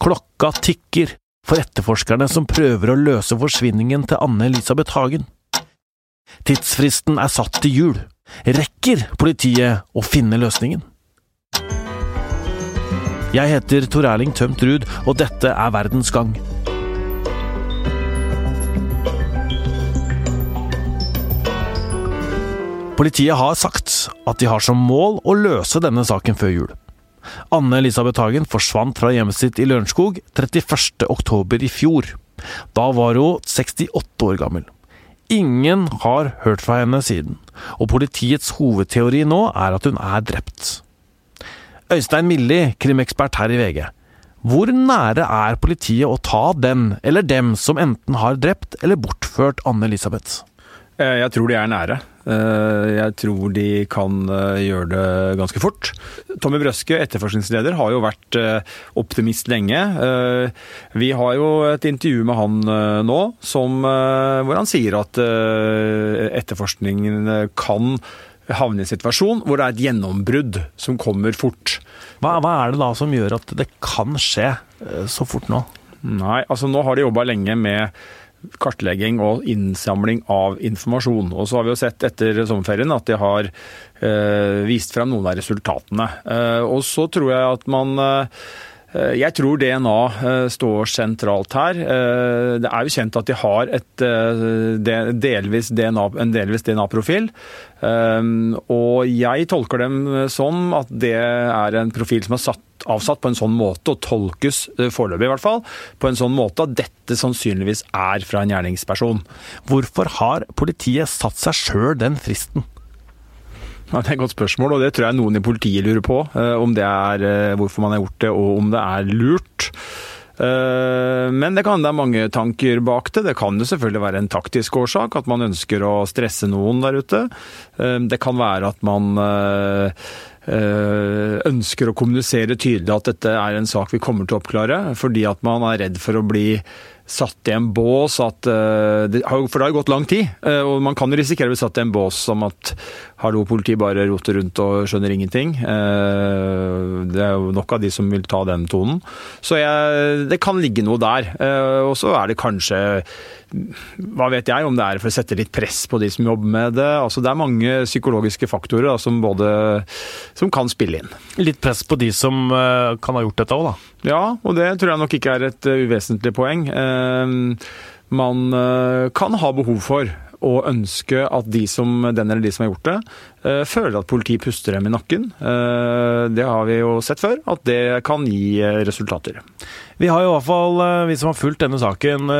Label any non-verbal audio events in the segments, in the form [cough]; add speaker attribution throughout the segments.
Speaker 1: Klokka tikker for etterforskerne som prøver å løse forsvinningen til Anne-Elisabeth Hagen. Tidsfristen er satt til jul. Rekker politiet å finne løsningen? Jeg heter Tor Erling Tømt Ruud, og dette er Verdens gang. Politiet har sagt at de har som mål å løse denne saken før jul. Anne-Elisabeth Hagen forsvant fra hjemmet sitt i Lørenskog 31.10 i fjor. Da var hun 68 år gammel. Ingen har hørt fra henne siden, og politiets hovedteori nå er at hun er drept. Øystein Milli, krimekspert her i VG. Hvor nære er politiet å ta den eller dem som enten har drept eller bortført Anne-Elisabeth?
Speaker 2: Eh, jeg tror de er nære. Eh, jeg tror de kan eh, gjøre det ganske fort. Tommy Brøske, etterforskningsleder, har jo vært optimist lenge. Vi har jo et intervju med han nå som, hvor han sier at etterforskningen kan havne i en situasjon hvor det er et gjennombrudd som kommer fort.
Speaker 1: Hva, hva er det da som gjør at det kan skje så fort nå?
Speaker 2: Nei, altså nå har de jobba lenge med kartlegging og innsamling av informasjon. Og så har vi jo sett etter sommerferien at de har eh, vist frem noen av resultatene. Eh, og så tror jeg at man eh, jeg tror DNA eh, står sentralt her. Eh, det er jo kjent at de har et eh, delvis DNA, en delvis DNA-profil. Og jeg tolker dem sånn at det er en profil som er satt, avsatt på en sånn måte, og tolkes foreløpig i hvert fall, på en sånn måte at dette sannsynligvis er fra en gjerningsperson.
Speaker 1: Hvorfor har politiet satt seg sjøl den fristen?
Speaker 2: Det er et godt spørsmål, og det tror jeg noen i politiet lurer på. Eh, om det er eh, hvorfor man har gjort det, og om det er lurt. Eh, men det kan er mange tanker bak det. Det kan jo selvfølgelig være en taktisk årsak, at man ønsker å stresse noen der ute. Det kan være at man ønsker å kommunisere tydelig at dette er en sak vi kommer til å oppklare, fordi at man er redd for å bli satt i en bås at For det har jo gått lang tid, og man kan jo risikere å bli satt i en bås som at hallo, politiet bare roter rundt og skjønner ingenting. Eh, det er jo nok av de som vil ta den tonen. Så jeg, det kan ligge noe der. Eh, og så er det kanskje hva vet jeg, om det er for å sette litt press på de som jobber med det. Altså, det er mange psykologiske faktorer da, som, både, som kan spille inn.
Speaker 1: Litt press på de som uh, kan ha gjort dette òg, da?
Speaker 2: Ja, og det tror jeg nok ikke er et uvesentlig poeng. Man kan ha behov for og ønske at de som, den eller de som har gjort det, eh, føler at politiet puster dem i nakken. Eh, det har vi jo sett før, at det kan gi eh, resultater.
Speaker 1: Vi har jo i hvert fall, vi som har fulgt denne saken,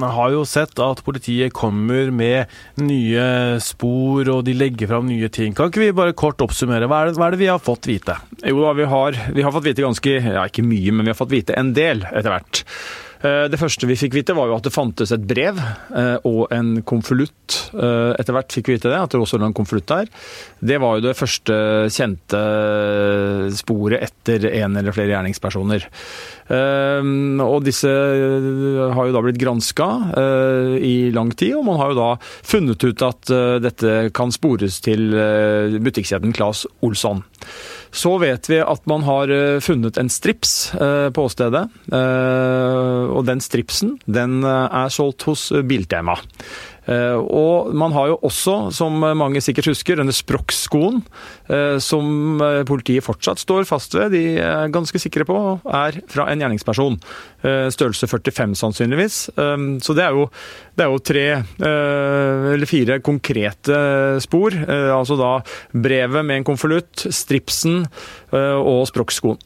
Speaker 1: har jo sett at politiet kommer med nye spor, og de legger fram nye ting. Kan ikke vi bare kort oppsummere? Hva er det, hva er det vi har fått vite?
Speaker 2: Jo da, vi har, vi har fått vite ganske, ja ikke mye, men vi har fått vite en del etter hvert. Eh, det første vi fikk vite, var jo at det fantes et brev eh, og en konvolutt. Eh, etter hvert fikk vi vite det, at det også lå en konvolutt der. Det var jo det første kjente sporet etter en eller flere gjerningspersoner. Og disse har jo da blitt granska i lang tid, og man har jo da funnet ut at dette kan spores til butikkjeden Claes Olsson. Så vet vi at man har eh, funnet en strips eh, på åstedet. Eh, og den stripsen den er solgt hos Biltema. Eh, og man har jo også, som mange sikkert husker, denne Sprox-skoen, eh, som eh, politiet fortsatt står fast ved. De er ganske sikre på er fra en gjerningsperson. Størrelse 45 sannsynligvis. Så det er jo, det er jo tre eller fire konkrete spor. Altså da brevet med en konvolutt, stripsen og Sprox-skoen.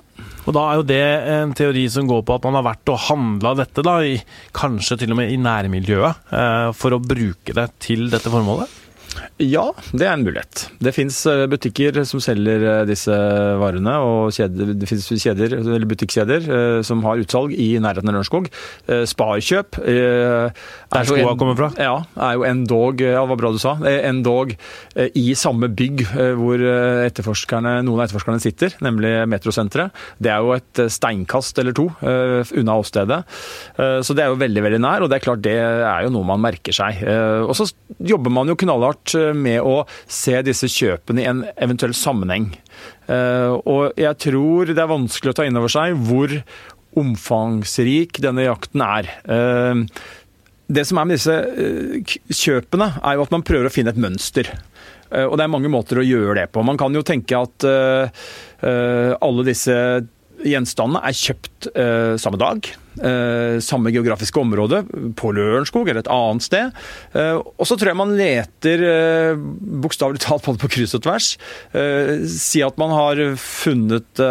Speaker 1: Og da er jo det en teori som går på at man har vært og handla dette, da, i, kanskje til og med i nærmiljøet, eh, for å bruke det til dette formålet?
Speaker 2: Ja, det er en mulighet. Det fins eh, butikker som selger eh, disse varene, og kjeder, det fins kjeder, eller butikkjeder eh, som har utsalg i nærheten av Lørenskog. Sparkjøp
Speaker 1: Der skoa kommer fra?
Speaker 2: Ja, er jo endog Ja, det var bra du sa. Endog i samme bygg hvor etterforskerne, noen av etterforskerne sitter, nemlig Metrosenteret. Det er jo et steinkast eller to unna åstedet. Så det er jo veldig, veldig nær, og det er klart det er jo noe man merker seg. Og så jobber man jo knallhardt med å se disse kjøpene i en eventuell sammenheng. Eh, og jeg tror det er vanskelig å ta inn over seg hvor omfangsrik denne jakten er. Eh, det som er med disse eh, kjøpene, er jo at man prøver å finne et mønster. Og det er mange måter å gjøre det på. Man kan jo tenke at alle disse gjenstandene er kjøpt samme dag. samme geografiske område, på Lørenskog eller et annet sted. og så tror jeg man leter uh, bokstavelig talt både på kryss og tvers. si at man har funnet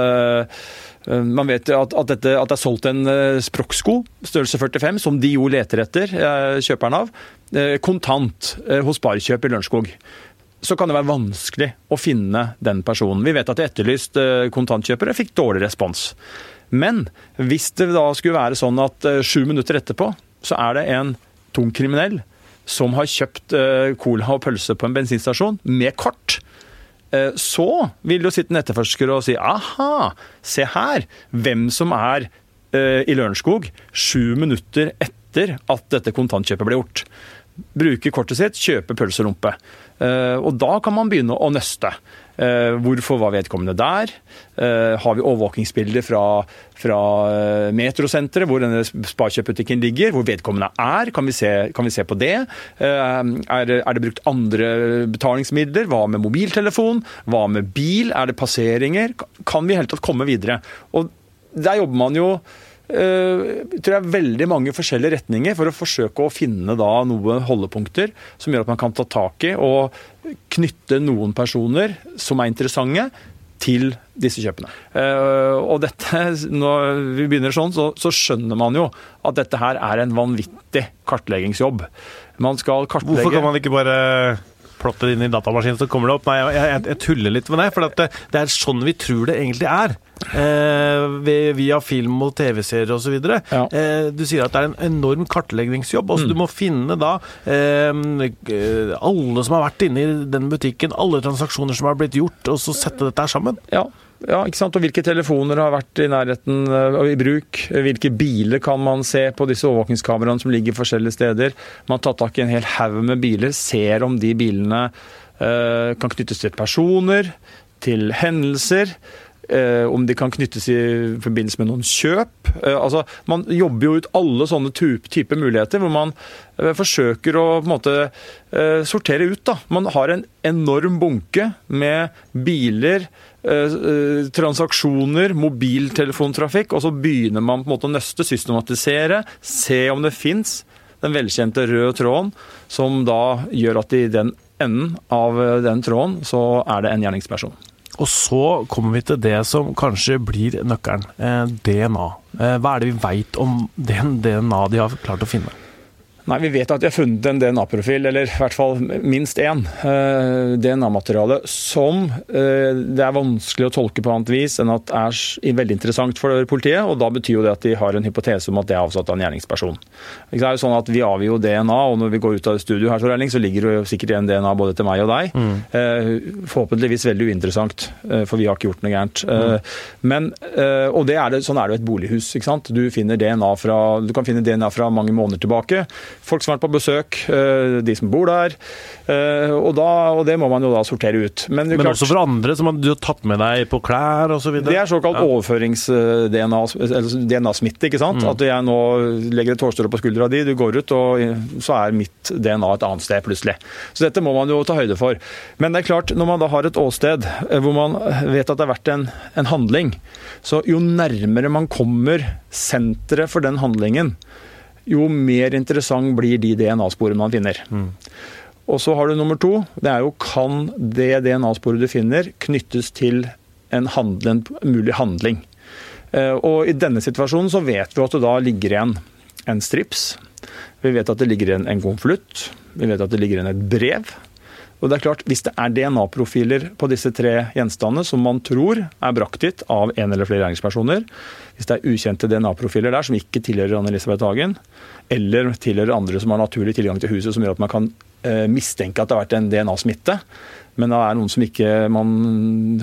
Speaker 2: Eh, man vet at, at, dette, at, det er solgt en sprokksko, størrelse 45, som de jo leter etter, kjøperen av, kontant hos Barkjøp i Lørenskog. Så kan det være vanskelig å finne den personen. Vi vet at de etterlyst kontantkjøpere fikk dårlig respons. Men hvis det da skulle være sånn at sju minutter etterpå, så er det en tung kriminell som har kjøpt cola og pølse på en bensinstasjon med kort Eh, så vil jo sitte en etterforsker og si aha, se her, hvem som er eh, i Lørenskog sju minutter etter at dette kontantkjøpet ble gjort. Bruke kortet sitt, kjøpe pølserumpe. Eh, og da kan man begynne å nøste. Eh, hvorfor var vedkommende der? Eh, har vi overvåkingsbilder fra, fra metrosenteret, hvor denne Sparkjøpbutikken ligger, hvor vedkommende er? Kan vi se, kan vi se på det? Er, er, det brukt andre betalingsmidler? Hva med mobiltelefon? Hva med bil? Er det passeringer? Kan vi i hele tatt komme videre? Og der jobber man jo tror jeg veldig mange forskjellige retninger for å forsøke å finne da noen holdepunkter som gjør at man kan ta tak i og knytte noen personer som er interessante, til disse kjøpene. Uh, og dette, når vi begynner sånn, så, så, skjønner man jo at dette her er en vanvittig kartleggingsjobb. Man skal kartlegge
Speaker 1: Hvorfor kan man ikke bare plotte det inn i datamaskinen, så kommer det opp. Nei, jeg, jeg, jeg tuller litt med det. For det, det, er sånn vi tror det egentlig er. Eh, via film og TV-serier osv. Ja. Eh, du sier at det er en enorm kartleggingsjobb. Altså, mm. Du må finne da eh, alle som har vært inne i den butikken, alle transaksjoner som har blitt gjort, og så sette dette her sammen.
Speaker 2: Ja, ja, ikke sant? Og hvilke telefoner har vært i nærheten og uh, i bruk? Hvilke biler kan man se på disse overvåkningskameraene som ligger forskjellige steder? Man har tatt tak i en hel haug med biler, ser om de bilene uh, kan knyttes til personer, til hendelser. Uh, om de kan knyttes i forbindelse med noen kjøp. Eh, altså, Man jobber jo ut alle sånne typer muligheter, hvor man eh, forsøker å på en måte sortere ut. da. Man har en enorm bunke med biler, Eh, eh, transaksjoner, mobiltelefontrafikk, og så begynner man på en måte å nøste, systematisere, se om det fins den velkjente røde tråden, som da gjør at i den enden av den tråden så er det en gjerningsperson.
Speaker 1: Og så kommer vi til det som kanskje blir nøkkelen. Eh, DNA. hva er det vi veit om den DNA de har klart å finne?
Speaker 2: Nei, Vi vet at de har funnet en DNA-profil, eller i hvert fall minst én uh, DNA-materiale, som uh, det er vanskelig å tolke på annet vis enn at er veldig interessant for politiet. og Da betyr jo det at de har en hypotese om at det er avsatt av en gjerningsperson. Det er jo sånn at Vi avgir jo DNA, og når vi går ut av studio her, så ligger det jo sikkert igjen DNA både til meg og deg. Mm. Uh, forhåpentligvis veldig uinteressant, for vi har ikke gjort noe gærent. Mm. Men, og det er det, Sånn er det jo et bolighus. ikke sant? Du, finner DNA fra, du kan finne DNA fra mange måneder tilbake folk som har vært på besøk, eh, de som bor der. Eh, og, da, og det må man jo da sortere ut.
Speaker 1: Men, Men klart, også for andre som du har tatt med deg på klær osv.?
Speaker 2: Det er såkalt ja. overførings-DNA-smitte. ikke sant? Mm. At jeg nå legger et hårstrå på skuldra di, du går ut, og så er mitt DNA et annet sted plutselig. Så dette må man jo ta høyde for. Men det er klart, når man da har et åsted eh, hvor man vet at det har vært en, en handling, så jo nærmere man kommer senteret for den handlingen, jo mer interessant blir de DNA-sporene man finner. Mm. Og så har du nummer to. Det er jo kan det DNA-sporet du finner, knyttes til en, handel, en mulig handling. Eh, og i denne situasjonen så vet vi at det da ligger igjen en strips. Vi vet at det ligger igjen en konvolutt. Vi vet at det ligger igjen et brev. Og det er klart, Hvis det er DNA-profiler på disse tre gjenstandene som man tror er brakt dit av en eller flere gjerningspersoner, hvis det er ukjente DNA-profiler der som ikke tilhører Anne-Elisabeth Hagen, eller tilhører andre som har naturlig tilgang til huset, som gjør at man kan eh, mistenke at det har vært en DNA-smitte, men det er noen som ikke man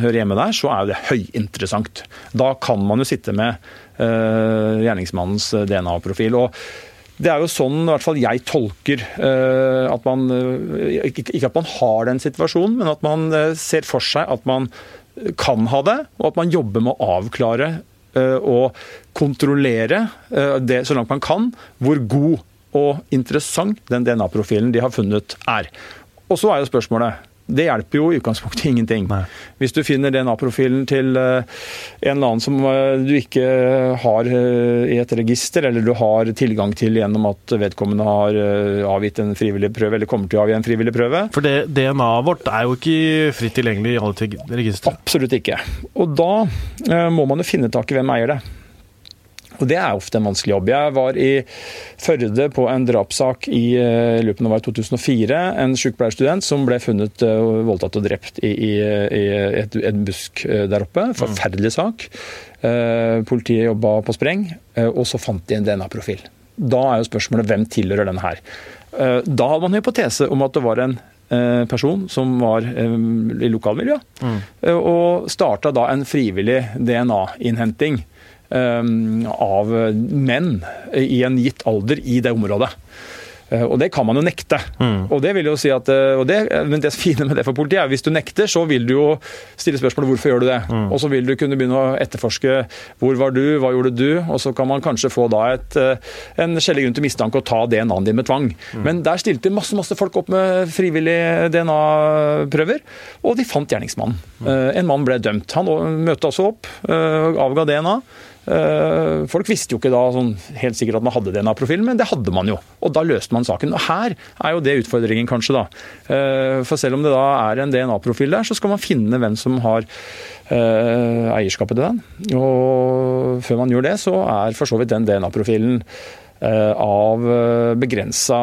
Speaker 2: hører hjemme der, så er jo det høyinteressant. Da kan man jo sitte med eh, gjerningsmannens DNA-profil. og det er jo sånn i hvert fall jeg tolker uh, at man uh, Ikke at man har den situasjonen, men at man uh, ser for seg at man kan ha det, og at man jobber med å avklare og kontrollere eh, det så langt man kan, hvor god og interessant den DNA-profilen de har funnet er. Og så er jo spørsmålet det hjelper jo i utgangspunktet [laughs] ingenting.
Speaker 1: Nei.
Speaker 2: Hvis du finner DNA-profilen til eh, en eller annen som eh, du ikke har eh, i et register, eller du har tilgang til gjennom at vedkommende har avgitt en frivillig prøve, eller kommer til å avgi en frivillig prøve,
Speaker 1: For DNA-et vårt er jo ikke fritt tilgjengelig i alle registre.
Speaker 2: Absolutt ikke. Og da må man jo finne tak i hvem eier det. Og Det er ofte en vanskelig jobb. Jeg var i Førde på en drapssak i løpet lupen av 2004. En sykepleierstudent som ble funnet eh, voldtatt og drept i, i, i et, et, busk eh, der oppe. Forferdelig sak. Eh, Politiet jobba på spreng, eh, og så fant de en DNA-profil. Da er jo spørsmålet hvem tilhører den her. Eh, Da hadde man en hypotese om at det var en eh, person som var eh, i lokalmiljøet. Mm. Og starta da en frivillig DNA-innhenting eh, av menn i en gitt alder i det området. Eh, Og det kan man jo nekte. Og det vil jo si at, eh, det, men det fine med det for politiet er hvis du nekter, så vil du jo stille spørsmålet hvorfor gjør du det. Og så vil du kunne begynne å etterforske hvor var du, hva gjorde du, og så kan man kanskje få da et, eh, en skjellig grunn til mistanke å ta DNA-en din med tvang. Men der stilte masse masse folk opp med frivillige DNA-prøver, og de fant gjerningsmannen. Eh, En mann ble dømt. Han møtte også opp, avga DNA. Eh, Folk visste jo ikke da sånn, helt sikkert at man hadde DNA-profilen, men det hadde man jo. Og da løste man saken. Og her er jo det utfordringen, kanskje. da. Eh, For selv om det da er en DNA-profil der, så skal man finne hvem som har eh, eierskapet til den. Og før man gjør det, så er for så vidt den DNA-profilen av begrensa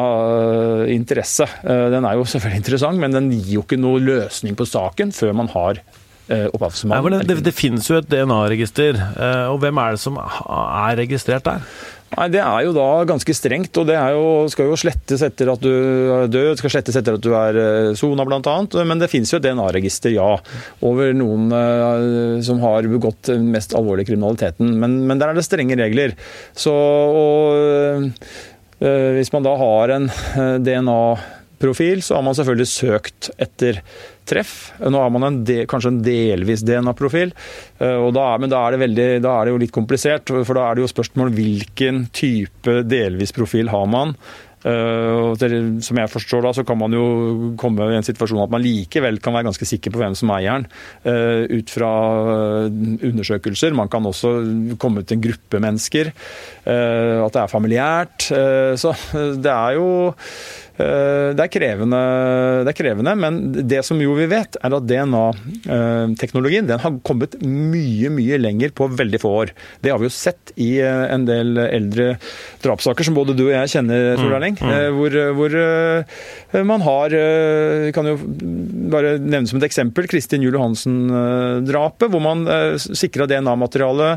Speaker 2: interesse. Den er jo selvfølgelig interessant, men den gir jo ikke noe løsning på saken før man har eh,
Speaker 1: Nei, det, det, det finnes jo et DNA-register, eh, og hvem er det som er registrert der?
Speaker 2: Nei, Det er jo da ganske strengt, og det jo, skal jo slettes etter at du er død, skal slettes etter at du er eh, sona bl.a. Men det finnes jo et DNA-register, ja, over noen som har begått den mest alvorlige kriminaliteten. Men, men der er det strenge regler. Så og, hvis man da har en eh, DNA-profil, så har man selvfølgelig søkt etter treff. Nå har man en de, kanskje en delvis DNA-profil, eh, men da er, veldig, da er det jo litt komplisert. For da er det jo spørsmål hvilken type delvis profil har man. Eh, som jeg forstår da, så kan man jo komme i en situasjon at man likevel kan være ganske sikker på hvem som er eieren, eh, ut fra undersøkelser. Man kan også komme til en gruppe mennesker. at det er familiært. så det er jo Det er, krevende, det er krevende, men det som jo vi vet, er at DNA-teknologien den har kommet mye mye lenger på veldig få år. Det har vi jo sett i eh, en del eldre drapssaker som både du og jeg kjenner, Tor Erling. eh, Hvor, hvor eh, man har eh, kan jo bare nevne som et eksempel Kristin Juel Johansen-drapet, hvor man sikra DNA-materiale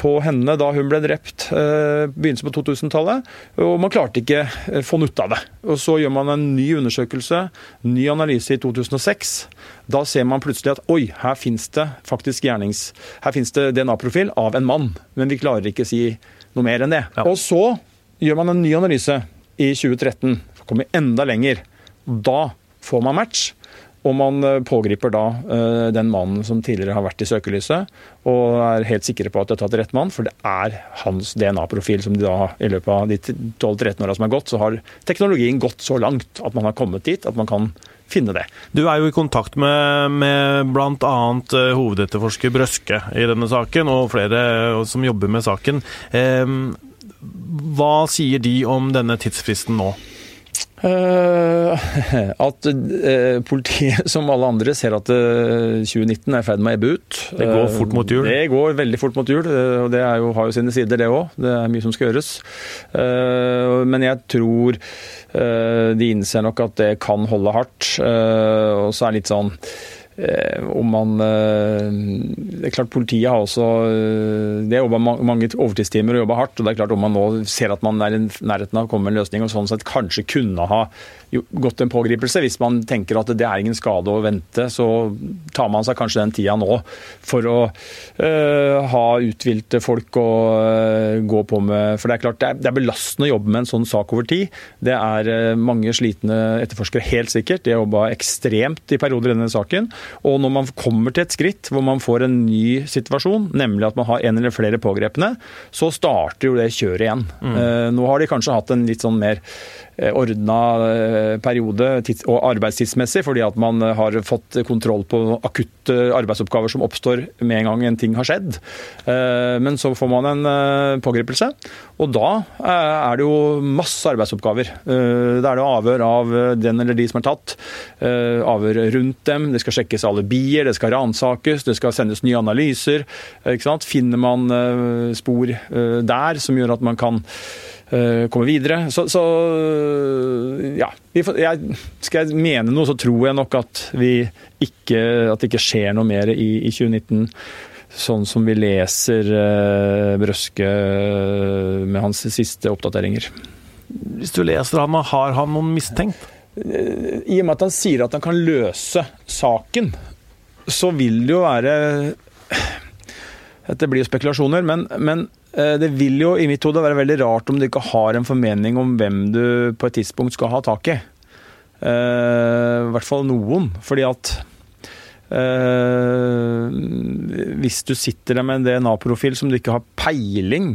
Speaker 2: på henne da hun ble drept eh, begynnelsen på 2000-tallet, og man klarte ikke å få nytte av det. Og Så gjør man en ny undersøkelse, ny analyse i 2006. Da ser man plutselig at oi, her finnes det faktisk gjernings... Her finnes det DNA-profil av en mann, men vi klarer ikke å si noe mer enn det.
Speaker 1: Ja.
Speaker 2: Og så gjør man en ny analyse i 2013, kommer enda lenger. Da får man match. Og man eh, pågriper da eh, den mannen som tidligere har vært i søkelyset, og er helt sikre på at det er tatt rett mann, for det er hans DNA-profil som de da i løpet av de 12-13 åra som er gått, så har teknologien gått så langt at man har kommet dit at man kan finne det.
Speaker 1: Du er jo i kontakt med, med bl.a. hovedetterforsker Brøske i denne saken, og flere eh, som jobber med saken. Eh, hva sier de om denne tidsfristen nå?
Speaker 2: Eh, [laughs] at eh, politiet, som alle andre, ser at eh, 2019 er i ferd med å ebbe ut.
Speaker 1: Det går
Speaker 2: Eh,
Speaker 1: fort mot jul.
Speaker 2: Det går veldig fort mot jul, eh, og det jo, har jo sine sider, det òg. Det er mye som skal gjøres. Eh, Men jeg tror eh, de innser nok at det kan holde hardt. eh, Og så er det litt sånn eh, om man eh, Det er klart Politiet har også eh, Det jobba mange overtidstimer og jobba hardt. og det er klart Om man nå ser at man er i nærheten av å komme med en løsning og sånn sett kanskje kunne ha gått en pågripelse. Hvis man tenker at det er ingen skade å vente, så tar man seg kanskje den tida nå for å uh, ha uthvilte folk å uh, gå på med. For det er klart, det er, det er, belastende å jobbe med en sånn sak over tid. Det er uh, mange slitne etterforskere, helt sikkert. De har jobba ekstremt i perioder i denne saken. Og når man kommer til et skritt hvor man får en ny situasjon, nemlig at man har en eller flere pågrepne, så starter jo det kjøret igjen. Mm. Nå har de kanskje hatt en litt sånn mer Eh, ordna periode periode og arbeidstidsmessig, fordi at man eh, har fått kontroll på akutte arbeidsoppgaver som oppstår med en gang en ting har skjedd. Men så får man en pågripelse, og da er det jo masse arbeidsoppgaver. Da er det avhør av den eller de som er tatt, avhør rundt dem, det skal sjekkes alibier, det skal ransakes, det skal sendes nye analyser. Finner man spor der som gjør at man kan Eh, komme videre. Så, så ja. Jeg, skal jeg mene noe, så tror jeg nok at, vi ikke, at det ikke skjer noe mer i, i 2019 sånn som vi leser eh, Brøske uh, med hans siste oppdateringer.
Speaker 1: Hvis du leser han, har han noen mistenkt?
Speaker 2: I og med at han sier at han kan løse saken, så vil det jo være Dette blir jo spekulasjoner, men, men Eh, det vil jo i mitt hode være veldig rart om du ikke har en formening om hvem du på et tidspunkt skal ha tak i. Uh, I hvert fall noen. Fordi at uh, Hvis du sitter der med en DNA-profil som du ikke har peiling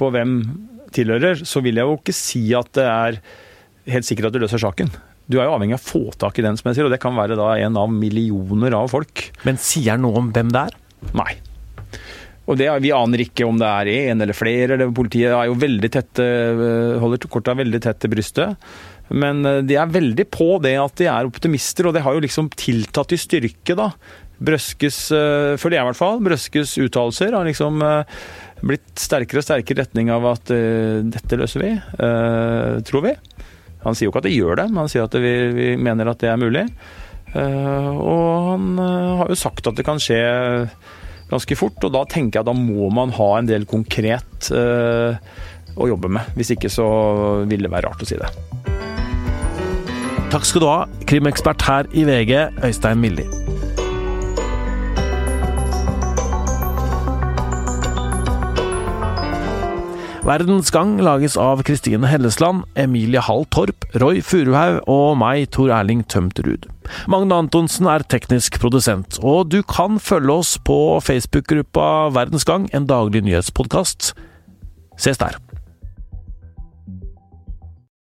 Speaker 2: på hvem tilhører, så vil jeg jo ikke si at det er helt sikkert at du løser saken. Du er jo avhengig av å få tak i den, som jeg sier, og det kan være da en av millioner av folk.
Speaker 1: Men sier noe om hvem det er?
Speaker 2: Nei. Og det, Vi aner ikke om det er en eller flere. Eller politiet er jo veldig tette, eh, holder korta veldig tett til brystet. Men eh, de er veldig på det at de er optimister, og det har jo liksom tiltatt i styrke. da. Brøskes, eh, for det i hvert fall, Brøskes uttalelser har liksom blitt sterkere og sterkere i retning av at dette løser vi, tror vi. Han sier jo ikke at det gjør det, men han sier at vi, vi mener at det er mulig. Og han har jo sagt at det kan skje ganske fort. Og da tenker jeg at da må man ha en del konkret eh, å jobbe med. Hvis ikke så vil det være rart å si det.
Speaker 1: Takk skal du ha, krimekspert her i VG, Øystein Milli. Verdens Gang lages av Kristine Hellesland, Emilie Hall Torp, Roy Furuhaug og meg, Tor Erling Tømterud. Magne Antonsen er teknisk produsent, og du kan følge oss på Facebook-gruppa Verdens Gang, en daglig nyhetspodkast. Ses der.